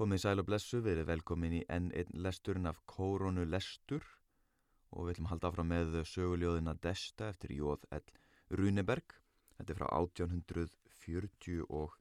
Komið sæl og blessu, við erum velkomin í enn einn lesturinn af Kóronu lestur og við ætlum að halda áfram með söguljóðina Desta eftir Jóð L. Runeberg. Þetta er frá 1841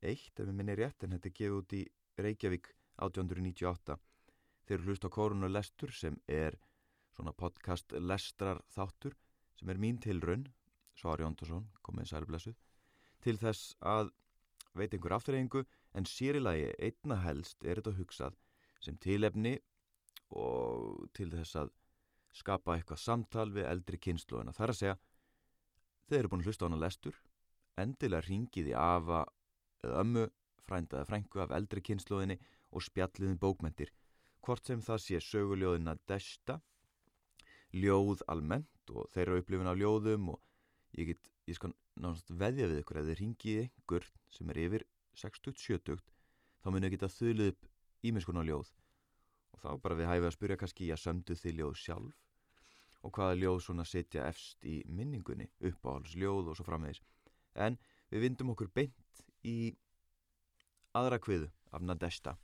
ef við minni rétt en þetta er gefið út í Reykjavík 1898. Þeir eru hlust á Kóronu lestur sem er svona podcast lestrar þáttur sem er mín tilraun, Svar Jóndasson, komið sæl og blessu, til þess að veit einhver afturreyingu en sérilagi einna helst er þetta hugsað sem tilefni og til þess að skapa eitthvað samtal við eldri kynsluðuna. Það er að segja, þeir eru búin að hlusta á hana lestur, endilega ringið í afa eða ömmu, frændaði frængu af eldri kynsluðinni og spjalliðin bókmentir, hvort sem það sé söguljóðina desta, ljóð almennt og þeirra upplifin af ljóðum og ég get, ég skal náttúrulega veðja við ykkur að þið ringið einhver sem er yfir 60-70 þá munið geta þuðluð upp ímiðskonar ljóð. Og þá bara við hæfið að spyrja kannski að sömdu þið ljóð sjálf? Og hvaða ljóð svona setja efst í minningunni? Uppáhalds ljóð og svo framvegis. En við vindum okkur beint í aðra kviðu af Nadesta.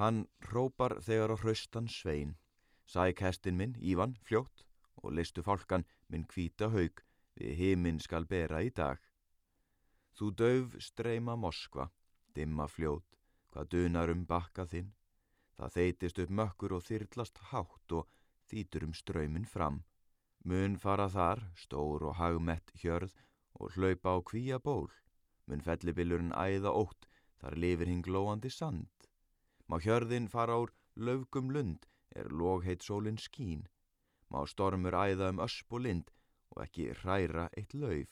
Hann rópar þegar á hraustan svein. Sæk hestin minn, Ívan, fljótt og listu fálkan minn kvíta haug við heiminn skal bera í dag Þú döf streyma Moskva, dimma fljót, hvað dunar um bakka þinn. Það þeitist upp mökkur og þyrlast hátt og þýtur um ströymin fram. Mun fara þar, stór og hagmett hjörð og hlaupa á kvíja ból. Mun fellibillurinn æða ótt, þar lifir hinn glóandi sand. Má hjörðin fara úr löfgum lund, er logheit sólinn skín. Má stormur æða um ösp og lind og ekki hræra eitt lauf.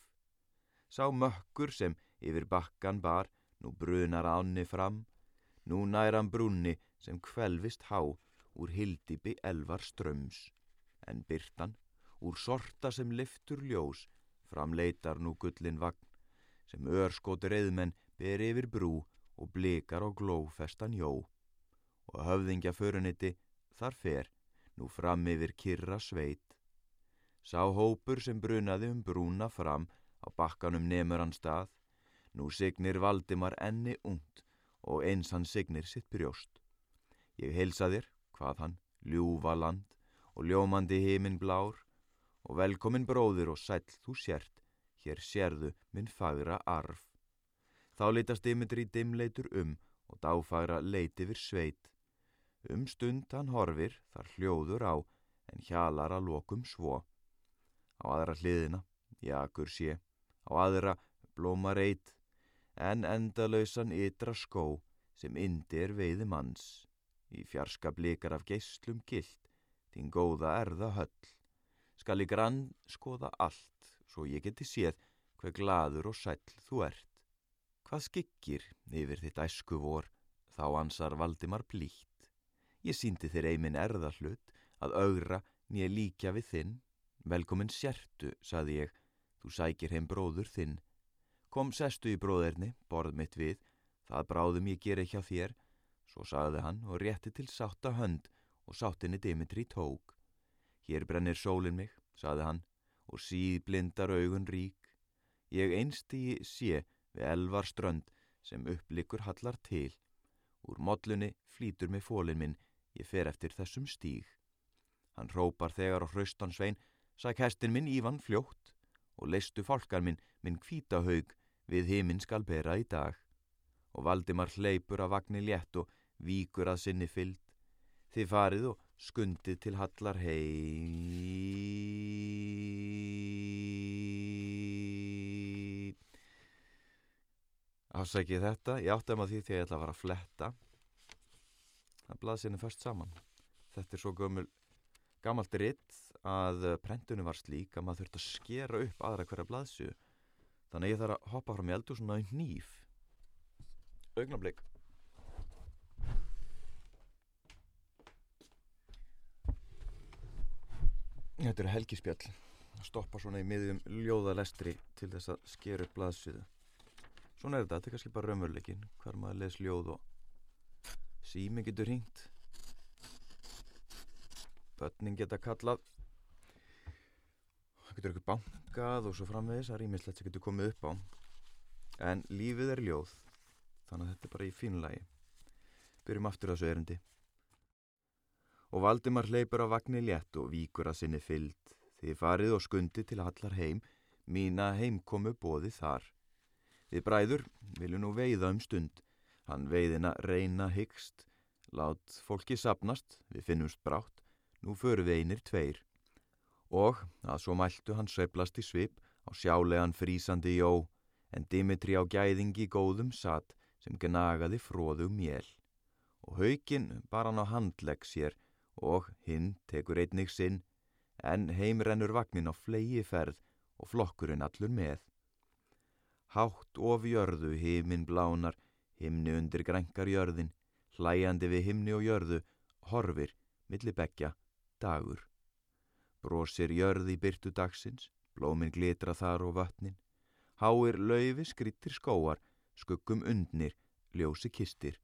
Sá mökkur sem yfir bakkan bar, nú brunar ánni fram, nú næran brúnni sem kvelvist há úr hildibi elvar ströms. En byrtan, úr sorta sem liftur ljós, framleitar nú gullin vagn, sem örskóti reyðmenn ber yfir brú og blikar á glófestan jó. Og höfðingja föruniti þar fer, nú fram yfir kyrra sveit. Sá hópur sem brunaði um brúna fram, Á bakkanum nemur hann stað, nú signir Valdimar enni ungt og eins hann signir sitt brjóst. Ég heilsa þér, hvað hann, ljúfa land og ljómandi heiminn blár og velkomin bróður og sæll þú sért, hér sérðu minn fagra arf. Þá litast Dimitri dimleitur um og dáfagra leiti vir sveit. Um stund hann horfir, þar hljóður á, en hjalar að lokum svo. Á aðra hliðina, jakur sé, á aðra blóma reit, en endalausan ytra skó sem indi er veiði manns, í fjarska blikar af geyslum gilt, þín góða erða höll. Skal ég grann skoða allt, svo ég geti séð hver gladur og sæll þú ert. Hvað skikkir yfir þitt æsku vor, þá ansar Valdimar blíkt. Ég síndi þér eimin erða hlut, að augra nýja líkja við þinn. Velkomin sértu, saði ég, þú sækir heim bróður þinn. Kom sestu í bróðerni, borð mitt við, það bráðum ég gera hjá þér, svo sagði hann og rétti til sátta hönd og sáttinni Dimitri tók. Hér brennir sólin mig, sagði hann, og síð blindar augun rík. Ég einstigi sé við elvar strönd sem upplikur hallar til. Úr modlunni flýtur mig fólin minn, ég fer eftir þessum stíg. Hann rópar þegar á hraustan-svein, sæk hestin minn Ívan fljótt og leistu fálkar minn, minn kvítahaug, við heiminn skal bera í dag. Og Valdimar hleypur af vagnir létt og víkur að sinni fyllt. Þið farið og skundið til hallar hei. Ásækið þetta, ég átti að maður því að ég ætla að fara að fletta. Það blaði sinni först saman. Þetta er svo gömul gammalt ritt að prentunum var slík að maður þurfti að skera upp aðra hverja blaðsju þannig að ég þarf að hoppa fram í eldu svona í nýf augnablík Þetta er helgispjall. Að stoppa svona í miðjum ljóðalestri til þess að skera upp blaðsjuðu Svona er þetta, þetta er kannski bara raunveruleikin hver maður les ljóð og sími getur hringt börnin geta kallað það getur ykkur bankað og svo framvegis það er ímislegt sem getur komið upp á en lífið er ljóð þannig að þetta er bara í fínulagi. Byrjum aftur þessu erindi. Og Valdimar hleypur á vagnir létt og víkur að sinni fyllt. Þið farið og skundi til allar heim, mína heimkomu bóði þar. Við bræður viljum nú veiða um stund, hann veiðina reyna hyggst, lát fólki sapnast, við finnumst brátt, nú föru við einir tveir. Og að svo mæltu hann sveplast í svip á sjálegan frísandi jó, en Dimitri á gæðingi góðum satt sem gnagaði fróðug mjel. Og haugin bara hann á handlegg sér og hinn tekur einnig sinn, en heimrennur vagnin á flegi ferð og flokkurinn allur með. Hátt of jörðu himinn blánar, himni undir grænkar jörðin, hlæjandi við himni og jörðu, horfir, milli begja, dagur. Brósir jörði byrtu dagsins, blóminn glitra þar og vatnin, háir laufi skrittir skóar, skuggum undnir, ljósi kistir.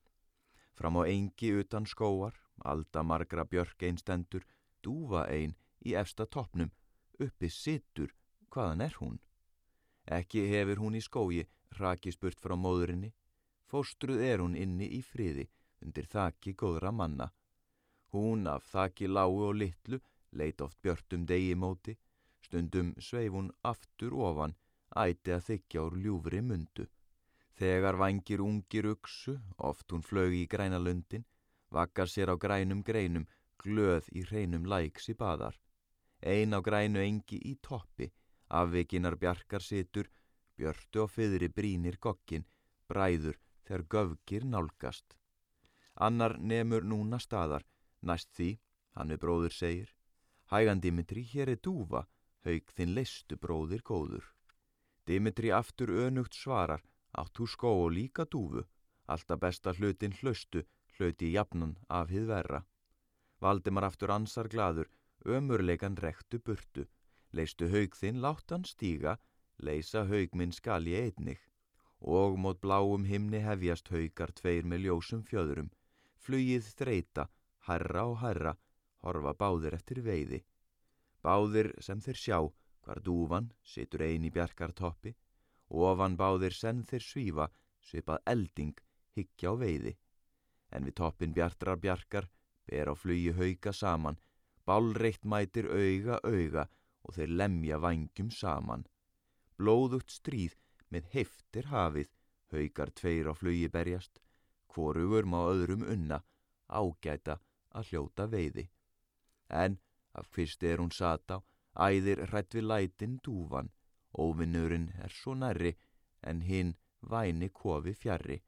Fram á engi utan skóar, alda margra björk einn stendur, dúfa einn í efsta toppnum, uppi sittur, hvaðan er hún? Ekki hefur hún í skógi, raki spurt frá móðurinni, fóstruð er hún inni í friði, undir þakki góðra manna. Hún af þakki lágu og litlu, leit oft björtum degi móti, stundum sveif hún aftur ofan, æti að þykja úr ljúfri mundu. Þegar vangir ungir uksu, oft hún flög í græna lundin, vakkar sér á grænum greinum, glöð í hreinum læks í badar. Ein á grænu engi í toppi, afvikinar bjarkar situr, björtu og fyðri brínir gokkin, bræður þegar göfgir nálgast. Annar nemur núna staðar, næst því, hann við bróður segir, hægan Dimitri, hér er dúfa, haug þinn leistu bróðir góður. Dimitri aftur önugt svarar, átt þú skó og líka dúfu, alltaf besta hlutin hlaustu, hlauti jafnan af hið verra. Valdimar aftur ansar gladur, ömurleikan rektu burtu, leistu haug þinn láttan stíga, leisa haug minn skal ég einnig. Og mót bláum himni hefjast haugar tveir með ljósum fjöðurum, flugið þreita, herra og herra, horfa báðir eftir veiði. Báðir sem þeir sjá, hvar dúvan situr ein í bjarkartoppi, ofan báðir senn þeir svífa, svipað elding, higgja á veiði. En við toppin bjartrar bjarkar, ber á flugi hauga saman, bálreitt mætir auga auga og þeir lemja vangjum saman. Blóðugt stríð með heftir hafið, haugar tveir á flugi berjast, hvorugur má öðrum unna, ágæta að hljóta veiði. En af hvist er hún sata æðir hrætt við lætin dúfan, óvinnurinn er svo nærri, en hinn væni kofi fjarrri.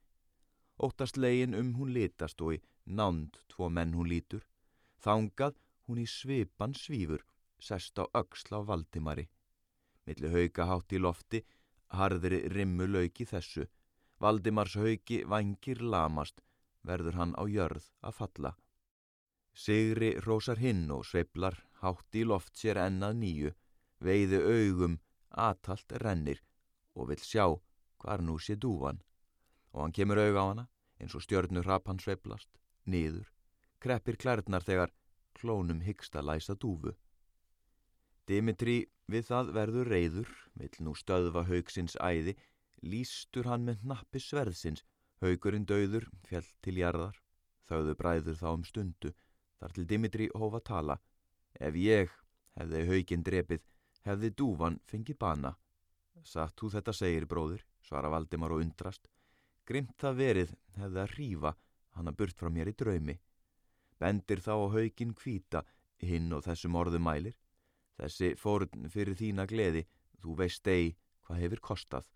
Óttast legin um hún litast og í nánd tvo menn hún lítur, þangað hún í svipan svífur, sest á öxla á Valdimari. Milli hauga hátt í lofti, harðri rimmu lauki þessu, Valdimars haugi vangir lamast, verður hann á jörð að falla. Sigri rósar hinn og sveiblar, hátt í loft sér ennað nýju, veiði augum, atalt rennir og vill sjá hvar nú sé dúvan. Og hann kemur auga á hana, eins og stjörnur rapp hann sveiblast, niður, kreppir klærnar þegar klónum hyggsta læsa dúfu. Dimitri við það verður reyður, vill nú stöðva haugsins æði, lístur hann með nappi sverðsins, haugurinn döður, fjall til jarðar, þauðu bræður þá um stundu, þar til Dimitri hófa tala. Ef ég hefði hauginn drepið, hefði dúvan fengið bana. Satt þú þetta segir, bróður, svara Valdimar og undrast. Grimt það verið hefði að rífa hann að burt frá mér í draumi. Bendir þá á hauginn kvíta, hinn og þessum orðu mælir. Þessi fórn fyrir þína gleði, þú veist ei hvað hefur kostað.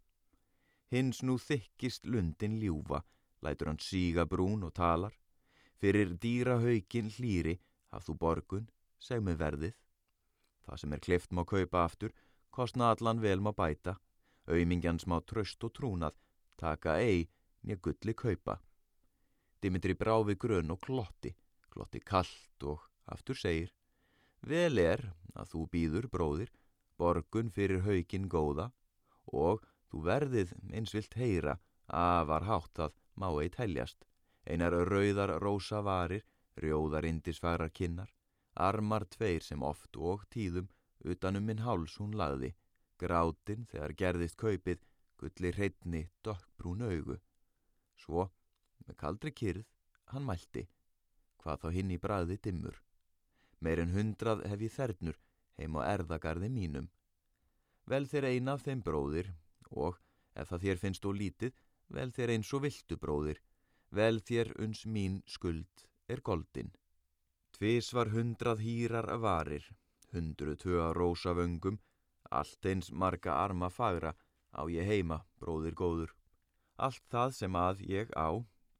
Hins nú þykkist lundin ljúfa, lætur hann síga brún og talar. Fyrir dýra haugin hlýri, haf þú borgun, seg með verðið. Það sem er klift má kaupa aftur, kostna allan vel má bæta. Auðmingjans má tröst og trúnað, taka ei, nýja gulli kaupa. Dimitri bráfi grön og klotti, klotti kallt og aftur segir. Vel er að þú býður, bróðir, borgun fyrir haugin góða og Þú verðið eins vilt heyra, afar hátt að má ei teljast. Einar rauðar rósa varir, rjóðar indisfærar kinnar, armar tveir sem oft og tíðum utanum minn háls hún lagði, grátin þegar gerðist kaupið, gulli hreitni, dokkbrún augu. Svo, með kaldri kyrð, hann mælti, hvað þá hinn í bræði dimmur. Meir en hundrað hef ég þernur heim á erðagarði mínum. Vel þér eina af þeim bróðir og, ef það þér finnst og lítið, vel þér eins og viltu bróðir, vel þér uns mín skuld er goldin. Tvis var hundrað hýrar varir, hundru tvö að rósa vöngum, allt eins marga arma fagra á ég heima, bróðir góður. Allt það sem að ég á,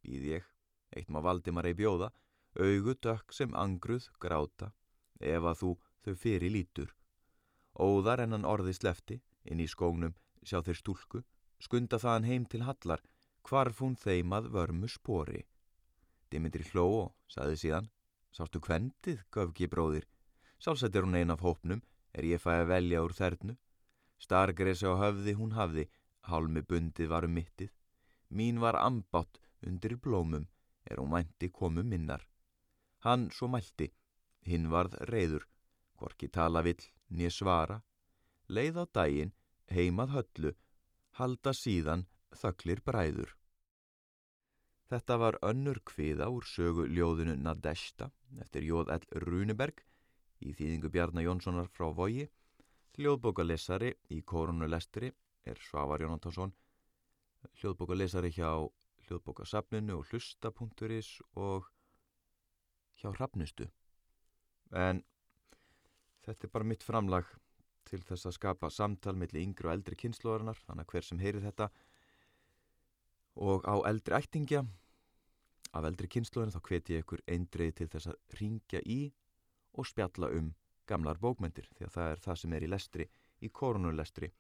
býð ég, eitt maður Valdimar ei bjóða, augu dökk sem angruð gráta, ef að þú þau fyrir lítur. Óðar en hann orði slefti, inn í skónum, sjá þeir stúlku, skunda þaðan heim til hallar, hvarf hún þeim að vörmu spori. Dimitri hló og saði síðan, sástu kvendið, göfgi bróðir, sálsett er hún ein af hópnum, er ég fæ að velja úr þernu. Stargresi á höfði hún hafði, hálmi bundið var um mittið, mín var ambátt undir blómum, er hún mænti komu minnar. Hann svo mælti, hinn varð reyður, hvorki tala vill, nýja svara, leið á daginn, heimað höllu, halda síðan þöklir bræður. Þetta var önnur kviða úr sögu ljóðinu Nadeshta eftir Jóð L. Runeberg í þýðingu Bjarnar Jónssonar frá Vogi. Hljóðbókalesari í Korunulestri er Svavar Jónantansson. Hljóðbókalesari hjá hljóðbókasafninu og hlusta.is og hjá Hrafnustu. En þetta er bara mitt framlag til þess að skapa samtal millir yngri og eldri kynnslóðarinnar, þannig að hver sem heyrir þetta og á eldri ættingja af eldri kynnslóðinu þá hveti ég ykkur eindreið til þess að ringja í og spjalla um gamlar bókmyndir því að það er það sem er í lestri, í korunulestri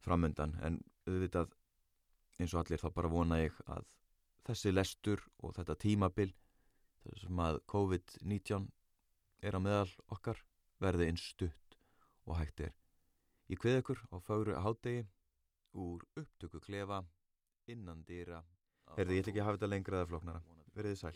framöndan en auðvitað eins og allir þá bara vona ég að þessi lestur og þetta tímabil þessum að COVID-19 er á meðal okkar verði einn stutt og hægt er. Ég kveð ykkur á fagru hádegi úr upptöku klefa innan dýra Herði, ég ætla ekki að hafa þetta lengra eða floknara. Verðið sæl.